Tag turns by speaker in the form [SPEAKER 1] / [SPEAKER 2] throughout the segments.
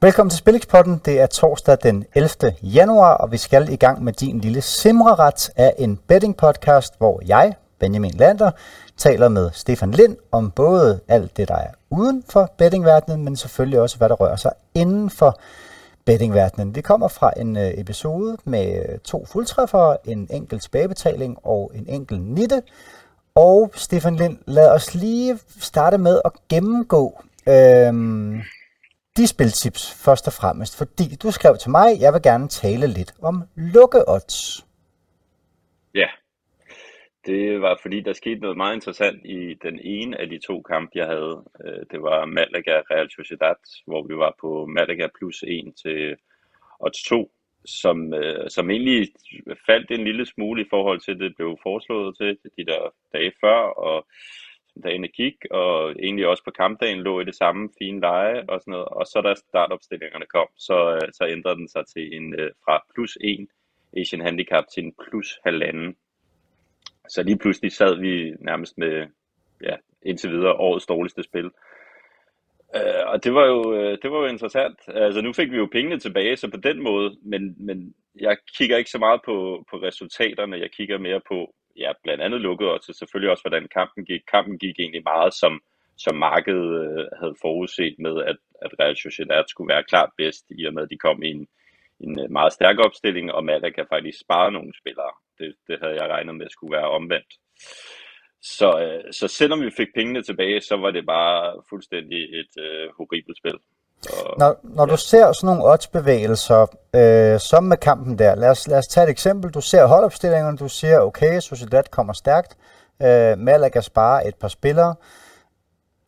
[SPEAKER 1] Velkommen til Spillingspotten. Det er torsdag den 11. januar, og vi skal i gang med din lille simreret af en betting podcast, hvor jeg, Benjamin Lander, taler med Stefan Lind om både alt det, der er uden for bettingverdenen, men selvfølgelig også, hvad der rører sig inden for bettingverdenen. Vi kommer fra en øh, episode med øh, to fuldtræffere, en enkelt tilbagebetaling og en enkelt nitte. Og Stefan Lind, lad os lige starte med at gennemgå øhm, spiltips først og fremmest, fordi du skrev til mig, jeg vil gerne tale lidt om lukkeodds.
[SPEAKER 2] Ja, det var fordi, der skete noget meget interessant i den ene af de to kampe, jeg havde. Øh, det var Malaga Real Sociedad, hvor vi var på Malaga plus 1 til odds 2, som, øh, som egentlig faldt en lille smule i forhold til, det blev foreslået til de der dage før, og dagene gik, og egentlig også på kampdagen lå i det samme fine leje og sådan noget. Og så da startopstillingerne kom, så, øh, så ændrede den sig til en øh, fra plus 1 Asian Handicap til en plus halvanden så lige pludselig sad vi nærmest med, ja, indtil videre årets dårligste spil. Uh, og det var, jo, uh, det var jo interessant. Altså nu fik vi jo pengene tilbage, så på den måde, men, men jeg kigger ikke så meget på, på resultaterne, jeg kigger mere på, ja, blandt andet lukkede, og selvfølgelig også, hvordan kampen gik. Kampen gik egentlig meget, som, som markedet øh, havde forudset med, at, at Real Sociedad skulle være klart bedst, i og med, at de kom i en, en øh, meget stærk opstilling, og Malaga faktisk spare nogle spillere det, det havde jeg regnet med skulle være omvendt. Så, øh, så selvom vi fik pengene tilbage, så var det bare fuldstændig et øh, horribelt spil.
[SPEAKER 1] Når, når ja. du ser sådan nogle oddsbevægelser, øh, som med kampen der, lad os, lad os tage et eksempel. Du ser holdopstillingerne, du siger, okay, Sociedad kommer stærkt, øh, Malaga sparer et par spillere.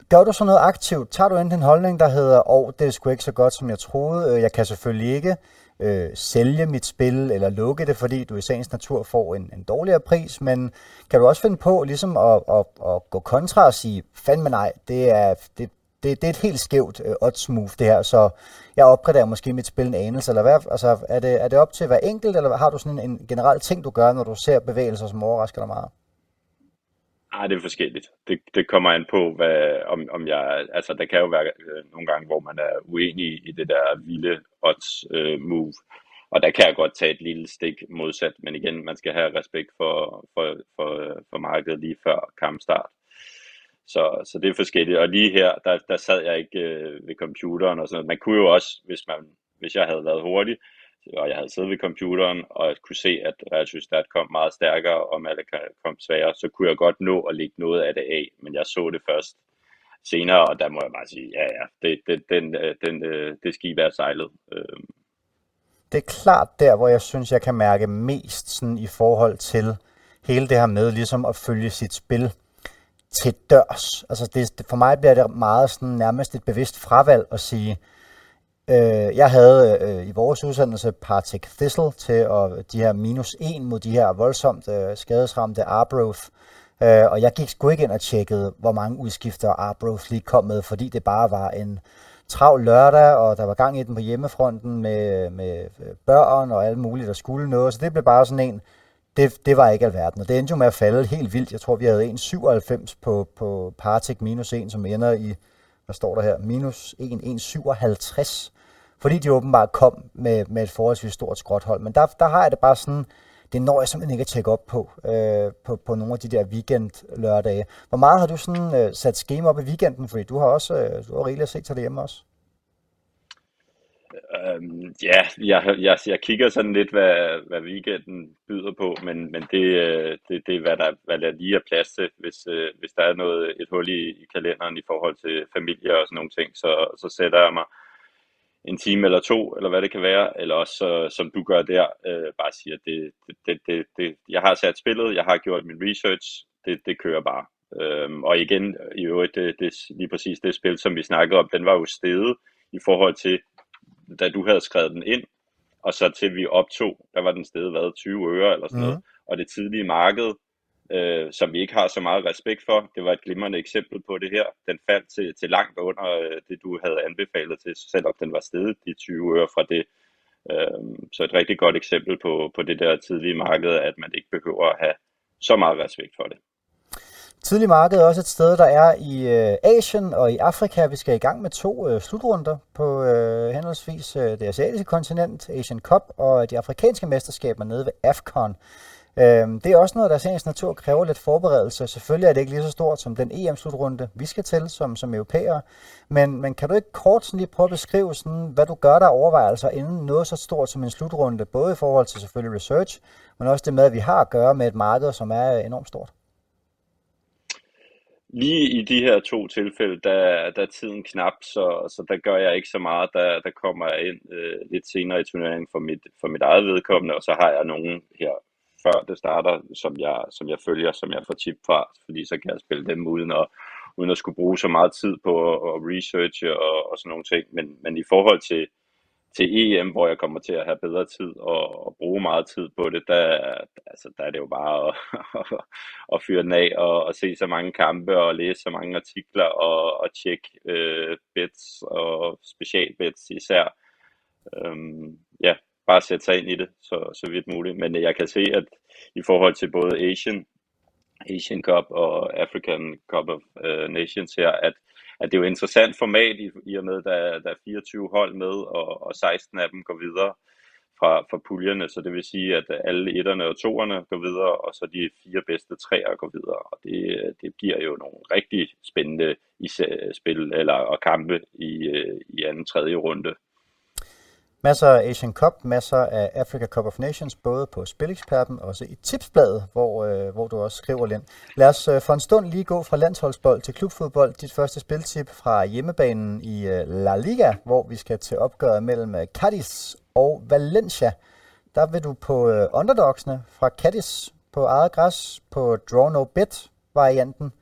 [SPEAKER 1] Gør du så noget aktivt? Tager du enten en holdning, der hedder, åh, oh, det er sgu ikke så godt, som jeg troede, øh, jeg kan selvfølgelig ikke øh, sælge mit spil eller lukke det, fordi du i sagens natur får en, en dårligere pris, men kan du også finde på ligesom at, at, at gå kontra og sige, fandme nej, det er, det, det, det er et helt skævt øh, odds move det her, så jeg opgraderer måske mit spil en anelse, eller hvad? Altså, er det, er det op til hver enkelt, eller har du sådan en, en generel ting, du gør, når du ser bevægelser, som overrasker dig meget?
[SPEAKER 2] Nej, det er forskelligt. Det, det kommer an på, hvad, om, om jeg... Altså, der kan jo være øh, nogle gange, hvor man er uenig i det der vilde odds øh, move. Og der kan jeg godt tage et lille stik modsat, men igen, man skal have respekt for, for, for, for markedet lige før kampstart. Så, så det er forskelligt. Og lige her, der, der sad jeg ikke øh, ved computeren og sådan noget. Man kunne jo også, hvis, man, hvis jeg havde været hurtig, og jeg havde siddet ved computeren og kunne se, at Real kom meget stærkere, og Malaga kom sværere, så kunne jeg godt nå at lægge noget af det af, men jeg så det først senere, og der må jeg bare sige, ja, ja, det, det, den, øh, den, øh, det skib er sejlet. Øh.
[SPEAKER 1] Det er klart der, hvor jeg synes, jeg kan mærke mest sådan i forhold til hele det her med ligesom at følge sit spil til dørs. Altså det, for mig bliver det meget sådan nærmest et bevidst fravalg at sige, Øh, jeg havde øh, i vores udsendelse Partick Thistle til at, de her minus 1 mod de her voldsomt øh, skadesramte Arbroath. Øh, og jeg gik sgu ikke ind og tjekkede, hvor mange udskifter Arbroath lige kom med, fordi det bare var en travl lørdag, og der var gang i den på hjemmefronten med, med øh, børn og alt muligt, der skulle noget. Så det blev bare sådan en, det, det var ikke alverden. Og det endte jo med at falde helt vildt. Jeg tror, vi havde 1,97 på, på Partik minus 1, som ender i, hvad står der her, minus 1, 1,57 fordi de åbenbart kom med, med et forholdsvis stort skråthold. Men der, der har jeg det bare sådan, det når jeg simpelthen ikke at tjekke op på, øh, på, på nogle af de der weekend lørdage. Hvor meget har du sådan øh, sat schema op i weekenden? Fordi du har også øh, du har rigeligt at se til det hjemme også.
[SPEAKER 2] Øhm, ja, jeg, jeg, jeg kigger sådan lidt, hvad, hvad weekenden byder på, men, men det, øh, det, det er, hvad der, hvad der lige er plads til. Hvis, øh, hvis der er noget, et hul i, i kalenderen i forhold til familie og sådan nogle ting, så, så sætter jeg mig en time eller to, eller hvad det kan være, eller også så, som du gør der, øh, bare siger, det, det, det, det, det, jeg har sat spillet, jeg har gjort min research, det, det kører bare. Øhm, og igen, i øvrigt, det, det, lige præcis det spil, som vi snakkede om, den var jo steget i forhold til, da du havde skrevet den ind, og så til vi optog, der var den stedet været 20 øre eller sådan mm. noget. Mhm. Og det tidlige marked, øh, som vi ikke har så meget respekt for. Det var et glimrende eksempel på det her. Den faldt til, til langt under øh, det, du havde anbefalet til, selvom den var stedet de 20 øre fra det. Øh, så et rigtig godt eksempel på, på det der tidlige marked, at man ikke behøver at have så meget respekt for det.
[SPEAKER 1] Tidlig marked er også et sted, der er i øh, Asien og i Afrika. Vi skal i gang med to øh, slutrunder på øh, henholdsvis øh, det asiatiske kontinent, Asian Cup, og de afrikanske mesterskaber nede ved AFCON. Øh, det er også noget, der i sagens natur kræver lidt forberedelse. Selvfølgelig er det ikke lige så stort som den EM-slutrunde, vi skal til som, som europæere. Men, men kan du ikke kort sådan lige prøve at beskrive, sådan, hvad du gør der overvejelser inden noget så stort som en slutrunde, både i forhold til selvfølgelig research, men også det med, at vi har at gøre med et marked, som er øh, enormt stort?
[SPEAKER 2] Lige i de her to tilfælde, der, der er tiden knap, så, så der gør jeg ikke så meget. Der, der kommer jeg ind øh, lidt senere i turneringen for mit, for mit eget vedkommende, og så har jeg nogen her før det starter, som jeg, som jeg følger, som jeg får tip fra, fordi så kan jeg spille dem uden at, uden at skulle bruge så meget tid på at, at researche og, og sådan nogle ting. Men, men i forhold til, til EM, hvor jeg kommer til at have bedre tid og, og bruge meget tid på det, der, altså, der er det jo bare at, at, at fyre den af og, og se så mange kampe og læse så mange artikler og, og tjekke øh, bets og specialbets især. Øhm, ja, bare sætte sig ind i det så, så vidt muligt. Men jeg kan se, at i forhold til både Asian, Asian Cup og African Cup of uh, Nations her, at, at det er jo interessant format i, i og med, at der, der er 24 hold med, og, og 16 af dem går videre fra, fra puljerne, så det vil sige, at alle etterne og toerne går videre, og så de fire bedste træer går videre, og det, det giver jo nogle rigtig spændende spil eller og kampe i, øh, i anden tredje runde.
[SPEAKER 1] Masser af Asian Cup, masser af Africa Cup of Nations, både på Spileksperten og også i Tipsbladet, hvor, øh, hvor du også skriver, Lind. Lad os øh, for en stund lige gå fra landsholdsbold til klubfodbold. Dit første spiltip fra hjemmebanen i øh, La Liga, hvor vi skal til opgøret mellem øh, Cadiz og Valencia. Der vil du på øh, underdogsene fra Cadiz på eget græs på draw no bet varianten.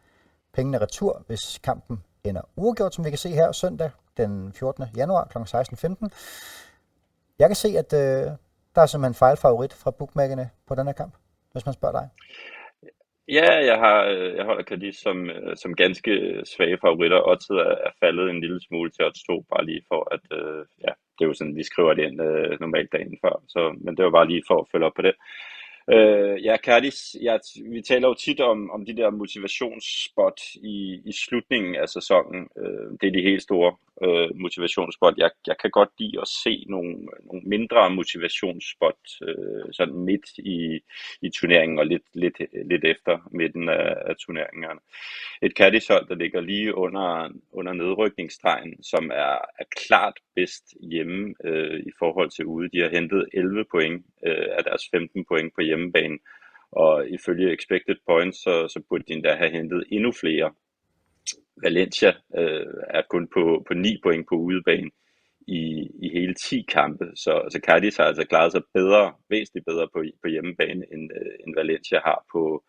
[SPEAKER 1] Pengene retur, hvis kampen ender uafgjort, som vi kan se her søndag den 14. januar kl. 16.15. Jeg kan se, at øh, der er simpelthen fejlfavorit fra bookmakerne på den her kamp, hvis man spørger dig.
[SPEAKER 2] Ja, jeg har øh, jeg holder Cadiz som, øh, som ganske øh, svage favoritter. Oddset er, er faldet en lille smule til odds 2, bare lige for at, øh, ja, det er jo sådan, vi skriver det ind øh, normalt dagen før, så, men det var bare lige for at følge op på det. Øh, ja, Cadiz, ja, vi taler jo tit om, om de der motivationsspot i, i slutningen af sæsonen. Øh, det er de helt store øh, motivationsspot. Jeg, jeg kan godt lide at se nogle, nogle mindre motivationsspot øh, sådan midt i, i turneringen og lidt, lidt, lidt efter midten af, af turneringerne. Et Cardis-hold, der ligger lige under, under nedrykningsstregen, som er, er klart bedst hjemme øh, i forhold til ude. De har hentet 11 point øh, af deres 15 point på hjemmebane, og ifølge expected points, så, så burde de endda have hentet endnu flere. Valencia øh, er kun på, på 9 point på udebane i, i hele 10 kampe, så, så Cardis har altså klaret sig bedre, væsentligt bedre på, på hjemmebane, end, øh, end Valencia har på,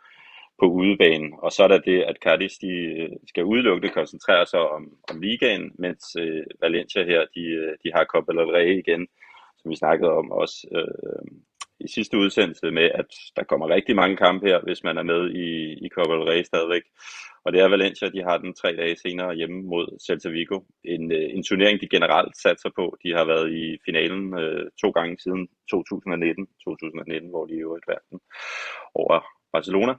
[SPEAKER 2] på udebane. Og så er der det, at Cardis de øh, skal udelukkende koncentrere sig om, om ligaen, mens øh, Valencia her, de, øh, de har Copa del Rey igen, som vi snakkede om også øh, i sidste udsendelse med, at der kommer rigtig mange kampe her, hvis man er med i, i Copa del Rey stadigvæk. Og det er Valencia, de har den tre dage senere hjemme mod Celta Vigo. En, øh, en turnering, de generelt satser på. De har været i finalen øh, to gange siden 2019, 2019 hvor de i øvrigt vandt den over Barcelona.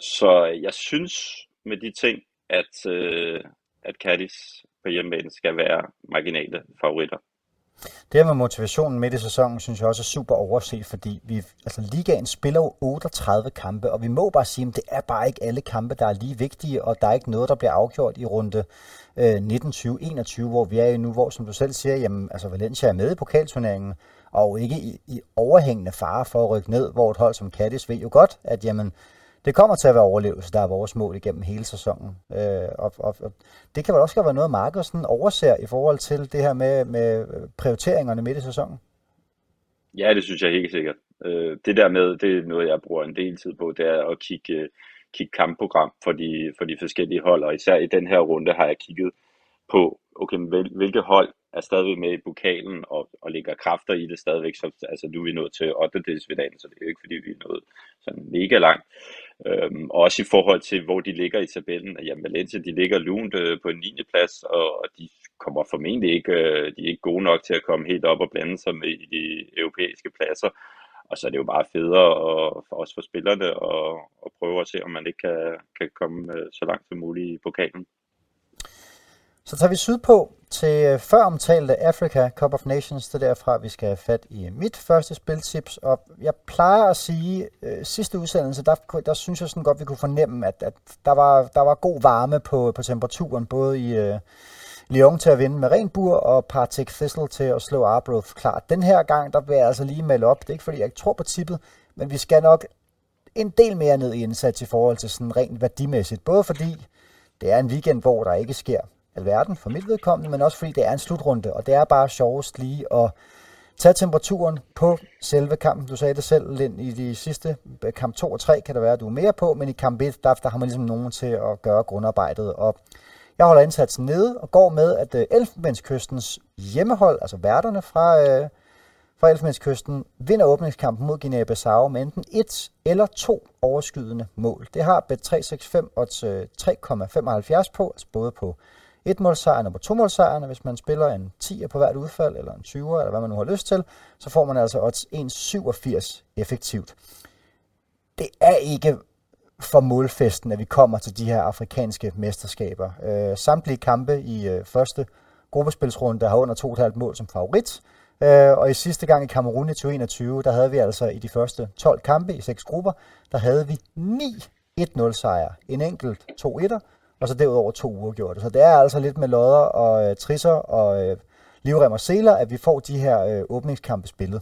[SPEAKER 2] Så jeg synes med de ting, at, øh, at Cadiz på hjemmebane skal være marginale favoritter.
[SPEAKER 1] Det her med motivationen midt i sæsonen, synes jeg også er super overset, fordi vi, altså ligaen spiller jo 38 kampe, og vi må bare sige, at det er bare ikke alle kampe, der er lige vigtige, og der er ikke noget, der bliver afgjort i runde øh, 19-20-21, hvor vi er nu, hvor som du selv siger, jamen, altså Valencia er med i pokalturneringen, og ikke i, i overhængende fare for at rykke ned, hvor et hold som Cadiz ved jo godt, at jamen, det kommer til at være overlevelse, der er vores mål igennem hele sæsonen. Øh, og, og, og det kan vel også være noget, Markus sådan overser i forhold til det her med, med prioriteringerne midt i sæsonen?
[SPEAKER 2] Ja, det synes jeg helt sikkert. Øh, det der med, det er noget, jeg bruger en del tid på, det er at kigge, kigge kampprogram for de, for de forskellige hold, og især i den her runde har jeg kigget på, okay, hvilke hold er stadigvæk med i pokalen og, og lægger kræfter i det stadigvæk. Så, altså nu er vi nået til 8. delsfinalen, så det er jo ikke fordi, vi er nået sådan mega langt. Øhm, og også i forhold til, hvor de ligger i tabellen. Jamen Valencia, de ligger lunt øh, på en 9. plads, og, og de kommer formentlig ikke, øh, de er ikke gode nok til at komme helt op og blande sig med i de europæiske pladser. Og så er det jo bare federe og, for os for spillerne at, at prøve at se, om man ikke kan, kan komme øh, så langt som muligt i pokalen.
[SPEAKER 1] Så tager vi sydpå til øh, før omtalte Africa Cup of Nations. Det er derfra, vi skal have fat i mit første spiltips. Og jeg plejer at sige, øh, sidste udsendelse, der, der synes jeg sådan godt, vi kunne fornemme, at, at der, var, der var god varme på, på temperaturen, både i øh, Lyon til at vinde med Renbur og Partick Thistle til at slå Arbroath klart. Den her gang, der vil jeg altså lige melde op. Det er ikke, fordi jeg ikke tror på tippet, men vi skal nok en del mere ned i indsats i forhold til sådan rent værdimæssigt. Både fordi det er en weekend, hvor der ikke sker alverden for mit vedkommende, men også fordi det er en slutrunde, og det er bare sjovest lige at tage temperaturen på selve kampen. Du sagde det selv, Lind, i de sidste øh, kamp 2 og 3 kan der være, at du er mere på, men i kamp 1, der, der har man ligesom nogen til at gøre grundarbejdet. Og jeg holder indsatsen nede og går med, at øh, Elfenbenskystens hjemmehold, altså værterne fra, øh, fra Elfenbenskysten, vinder åbningskampen mod Guinea-Bissau med enten et eller to overskydende mål. Det har Bet365 odds øh, 3,75 på, altså både på et målsejren og på to hvis man spiller en 10'er på hvert udfald, eller en 20'er, eller hvad man nu har lyst til, så får man altså odds 1,87 effektivt. Det er ikke for målfesten, at vi kommer til de her afrikanske mesterskaber. Øh, samtlige kampe i øh, første gruppespilsrunde har under 2,5 mål som favorit, øh, og i sidste gang i Kamerun i 2021, der havde vi altså i de første 12 kampe i seks grupper, der havde vi 9 1-0 sejre. En enkelt 2 1 og så derudover to uger gjort. Så det er altså lidt med lodder og øh, trisser og øh, livrem og seler, at vi får de her øh, åbningskampe spillet.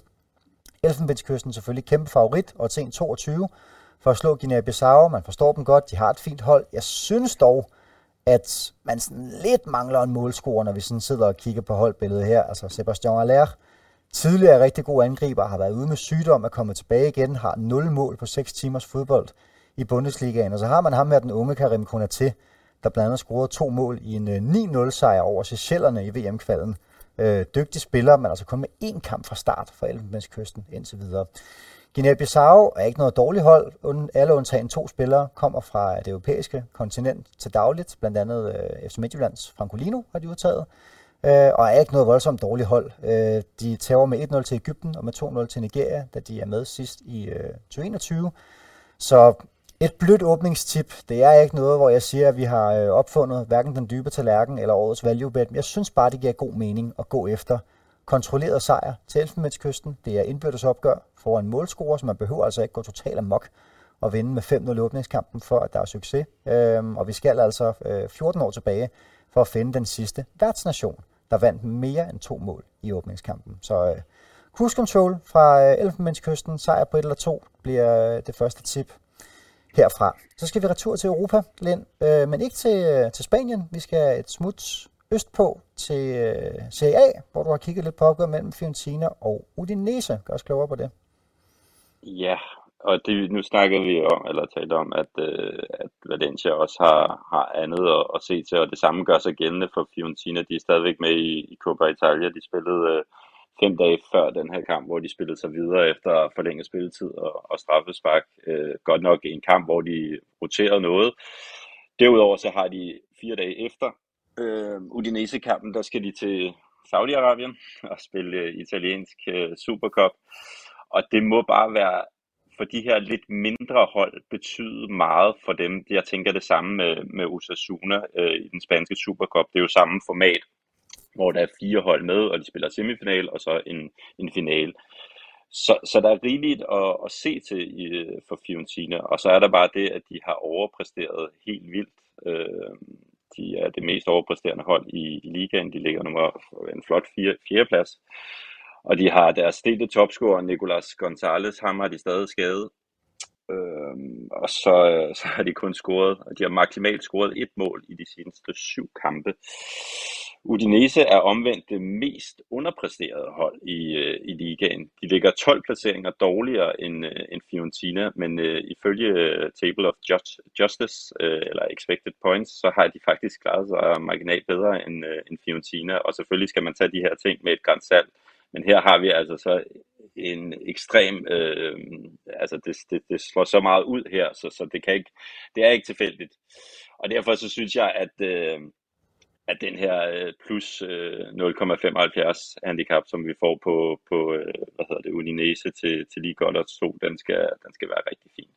[SPEAKER 1] Elfenbenskysten selvfølgelig kæmpe favorit, og til 22 for at slå Guinea-Bissau. Man forstår dem godt, de har et fint hold. Jeg synes dog, at man sådan lidt mangler en målscore, når vi sådan sidder og kigger på holdbilledet her. Altså Sebastian Aller, tidligere rigtig god angriber, har været ude med sygdom, er kommet tilbage igen, har 0 mål på 6 timers fodbold i Bundesligaen. Og så har man ham med den unge Karim Konaté, der blandt andet scorede to mål i en øh, 9-0 sejr over Seychellerne i VM-kvalden. Øh, dygtig spiller, men altså kun med én kamp fra start for Elfenbenskysten indtil videre. Guinea-Bissau er ikke noget dårligt hold. Alle undtagen to spillere kommer fra det europæiske kontinent til dagligt. Blandt andet øh, FC Midtjyllands Francolino har de udtaget. Øh, og er ikke noget voldsomt dårligt hold. Øh, de tager med 1-0 til Ægypten og med 2-0 til Nigeria, da de er med sidst i øh, 2021. Så et blødt åbningstip, det er ikke noget, hvor jeg siger, at vi har øh, opfundet hverken den dybe tallerken eller årets value bet, men jeg synes bare, det giver god mening at gå efter kontrolleret sejr til Elfenbenskysten. Det er indbyrdes opgør for en målscorer, så man behøver altså ikke gå totalt amok og vinde med 5-0 åbningskampen, for at der er succes. Øhm, og vi skal altså øh, 14 år tilbage for at finde den sidste værtsnation, der vandt mere end to mål i åbningskampen. Så øh, cruise control fra øh, Elfenbenskysten, sejr på et eller to, bliver øh, det første tip herfra. Så skal vi retur til Europa, Lind, øh, men ikke til, øh, til Spanien. Vi skal et smut østpå til øh, Serie A, hvor du har kigget lidt på opgøret mellem Fiorentina og Udinese. Gør os klogere på det.
[SPEAKER 2] Ja, og det, nu snakkede vi om, eller talte om, at, øh, at Valencia også har, har andet at, at se til, og det samme gør sig gældende for Fiorentina. De er stadigvæk med i, i Copa Italia. De spillede øh, fem dage før den her kamp, hvor de spillede sig videre efter forlænget spilletid og, og straffespark. Øh, godt nok en kamp, hvor de roterede noget. Derudover så har de fire dage efter øh, Udinese-kampen, der skal de til Saudi-Arabien og spille øh, italiensk øh, Supercup. Og det må bare være for de her lidt mindre hold betyde meget for dem. Jeg tænker det samme med, med Osasuna øh, i den spanske Supercup. Det er jo samme format hvor der er fire hold med, og de spiller semifinal og så en, en final. Så, så der er rigeligt at, at se til i, for Fiorentina, og så er der bare det, at de har overpræsteret helt vildt. Øh, de er det mest overpræsterende hold i, i ligaen. De ligger nummer en flot fire, fjerdeplads. Og de har deres stelte topscorer, Nicolas Gonzalez, ham har de stadig skadet. Øhm, og så, så har de kun scoret, og de har maksimalt scoret et mål i de seneste syv kampe. Udinese er omvendt det mest underpræsterede hold i, øh, i ligaen. De ligger 12 placeringer dårligere end, øh, end Fiorentina, men øh, ifølge øh, Table of Just, Justice, øh, eller Expected Points, så har de faktisk klaret sig marginalt bedre end, øh, end Fiorentina, og selvfølgelig skal man tage de her ting med et græns salt. Men her har vi altså så en ekstrem, øh, altså det, det, det slår så meget ud her, så, så det, kan ikke, det er ikke tilfældigt. Og derfor så synes jeg, at, øh, at den her øh, plus øh, 0,75 handicap, som vi får på, på øh, hvad hedder det, Udinese til, til lige godt og to, den skal, den skal være rigtig fin.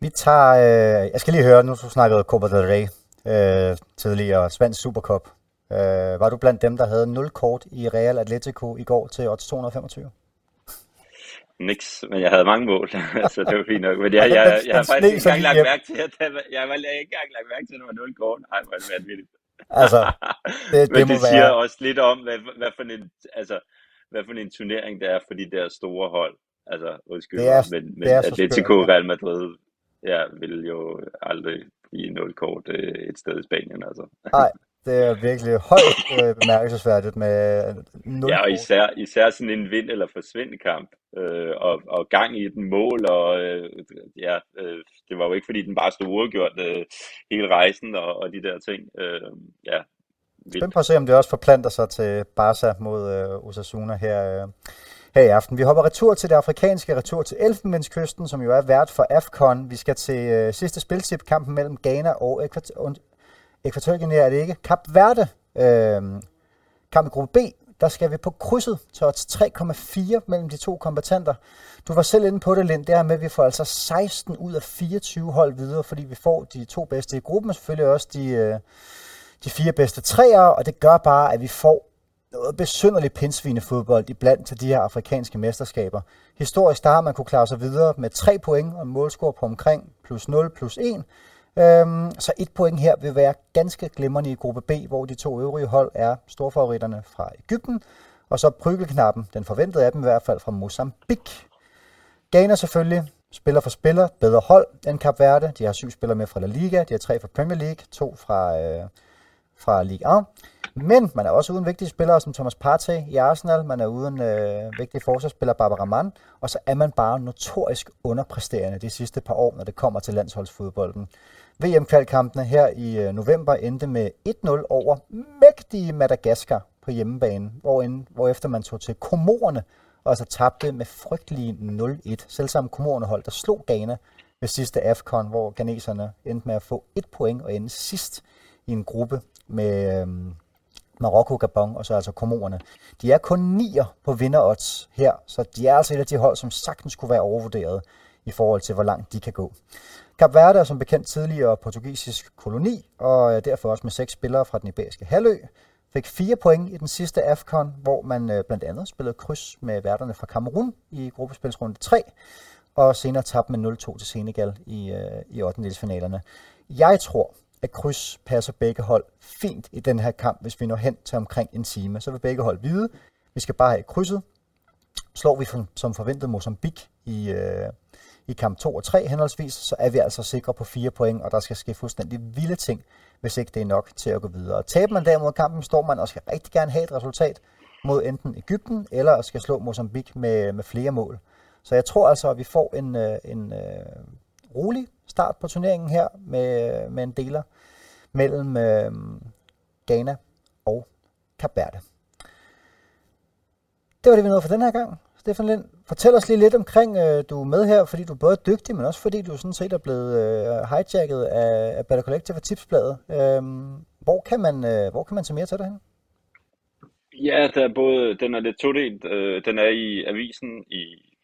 [SPEAKER 1] Vi tager, øh, jeg skal lige høre, nu så snakkede Copa del Rey. øh, tidligere spansk Supercup. Øh, var du blandt dem, der havde 0 kort i Real Atletico i går til odds 225?
[SPEAKER 2] Niks, men jeg havde mange mål, så det var fint nok. Men jeg, jeg, jeg, jeg har faktisk ikke engang lagt mærke til, at jeg, jeg, jeg, ikke engang lagt mærke til, at det var 0 kort. Nej, hvor er det vanvittigt.
[SPEAKER 1] Altså, det, det,
[SPEAKER 2] men
[SPEAKER 1] må
[SPEAKER 2] det
[SPEAKER 1] være...
[SPEAKER 2] siger også lidt om, hvad, hvad, for en, altså, hvad for en turnering det er for de der store hold. Altså, undskyld,
[SPEAKER 1] Det er-
[SPEAKER 2] men, men
[SPEAKER 1] det er
[SPEAKER 2] Atletico. Real Madrid ja, vil jo aldrig blive 0 kort øh, et sted i Spanien. Altså.
[SPEAKER 1] Nej, det er virkelig højt øh, bemærkelsesværdigt med 0
[SPEAKER 2] Ja, og især, især sådan en vind- eller forsvind-kamp, øh, og, og gang i den mål, og øh, ja, øh, det var jo ikke fordi den bare stod uafgjort øh, hele rejsen og, og de der ting. Øh, ja.
[SPEAKER 1] Spændt på at se, om det også forplanter sig til Barca mod øh, Osasuna her, øh, her i aften. Vi hopper retur til det afrikanske, retur til Elfenbenskysten, som jo er vært for AFCON. Vi skal til øh, sidste spiltip, kampen mellem Ghana og Ekvatorialguinea, er det ikke? Kap Verde, øh, kamp i gruppe B, der skal vi på krydset til odds 3,4 mellem de to kompetenter. Du var selv inde på det, Lind, det her med, at vi får altså 16 ud af 24 hold videre, fordi vi får de to bedste i gruppen, og selvfølgelig også de, øh, de fire bedste træer, og det gør bare, at vi får noget besynderligt pindsvinefodbold fodbold iblandt til de her afrikanske mesterskaber. Historisk der har man kunne klare sig videre med 3 point og en målscore på omkring plus 0 plus 1. Øhm, så et point her vil være ganske glimrende i gruppe B, hvor de to øvrige hold er storfavoritterne fra Ægypten, og så prygelknappen, den forventede af dem i hvert fald fra Mozambique. Ghana selvfølgelig, spiller for spiller, bedre hold end Cap Verde. De har syv spillere med fra La Liga, de har tre fra Premier League, to fra, øh, fra Ligue 1. Men man er også uden vigtige spillere som Thomas Partey i Arsenal, man er uden øh, vigtige forsvarsspiller Barbara Mann, og så er man bare notorisk underpræsterende de sidste par år, når det kommer til landsholdsfodbolden. VM-kvalkampene her i øh, november endte med 1-0 over mægtige Madagaskar på hjemmebane, hvor hvorefter man tog til Komorerne og altså tabte med frygtelige 0-1. Selvsamme Komorerne hold, der slog Ghana ved sidste AFCON, hvor ganeserne endte med at få et point og ende sidst i en gruppe med øhm, Marokko, Gabon og så altså Komorerne. De er kun nier på vinderodds her, så de er altså et af de hold, som sagtens kunne være overvurderet i forhold til, hvor langt de kan gå. Kap Verde er som bekendt tidligere portugisisk koloni, og derfor også med seks spillere fra den iberiske halvø. Fik fire point i den sidste AFCON, hvor man øh, blandt andet spillede kryds med værterne fra Kamerun i gruppespilsrunde 3, og senere tabte med 0-2 til Senegal i, øh, i 8. Jeg tror, at kryds passer begge hold fint i den her kamp, hvis vi når hen til omkring en time. Så vil begge hold vide, vi skal bare have krydset. Slår vi som, som forventet Mozambique i, øh, i kamp 2 og 3 henholdsvis, så er vi altså sikre på 4 point, og der skal ske fuldstændig vilde ting, hvis ikke det er nok til at gå videre. Taber man derimod kampen, står man og skal rigtig gerne have et resultat mod enten Ægypten, eller skal slå Mozambique med, med flere mål. Så jeg tror altså, at vi får en, øh, en øh, rolig start på turneringen her med, med en deler mellem øh, Ghana og Kap Verde. Det var det, vi nåede for den her gang. Stefan Lind, fortæl os lige lidt omkring, øh, du er med her, fordi du er både dygtig, men også fordi du sådan set er blevet øh, hijacket af, af Better Collective og Tipsbladet. Øh, hvor, kan man, øh, hvor kan man se mere til dig hen?
[SPEAKER 2] Ja, der er både, den er lidt todelt. Øh, den er i avisen i,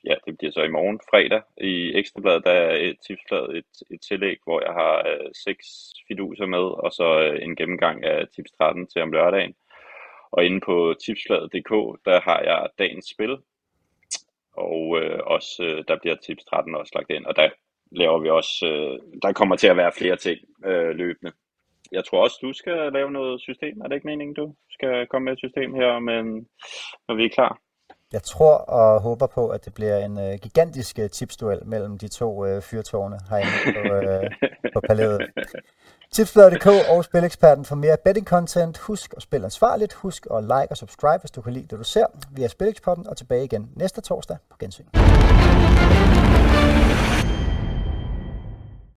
[SPEAKER 2] ja, det bliver så i morgen, fredag. I Ekstrabladet, der er et tipsblad, et, et tillæg, hvor jeg har øh, seks fiduser med, og så øh, en gennemgang af tips 13 til om lørdagen. Og inde på tipsbladet.dk, der har jeg dagens spil, og øh, også, øh, der bliver tips 13 også lagt ind, og der laver vi også, øh, der kommer til at være flere ting øh, løbende. Jeg tror også, du skal lave noget system. Er det ikke meningen, du skal komme med et system her, men når vi er klar?
[SPEAKER 1] Jeg tror og håber på, at det bliver en øh, gigantisk øh, tipsduel mellem de to øh, fyrtårne herinde på, øh, på palæet. Tipsbladet.dk og Spileksperten for mere betting content. Husk at spille ansvarligt. Husk at like og subscribe, hvis du kan lide det, du ser. Vi er Spileksperten og tilbage igen næste torsdag på gensyn.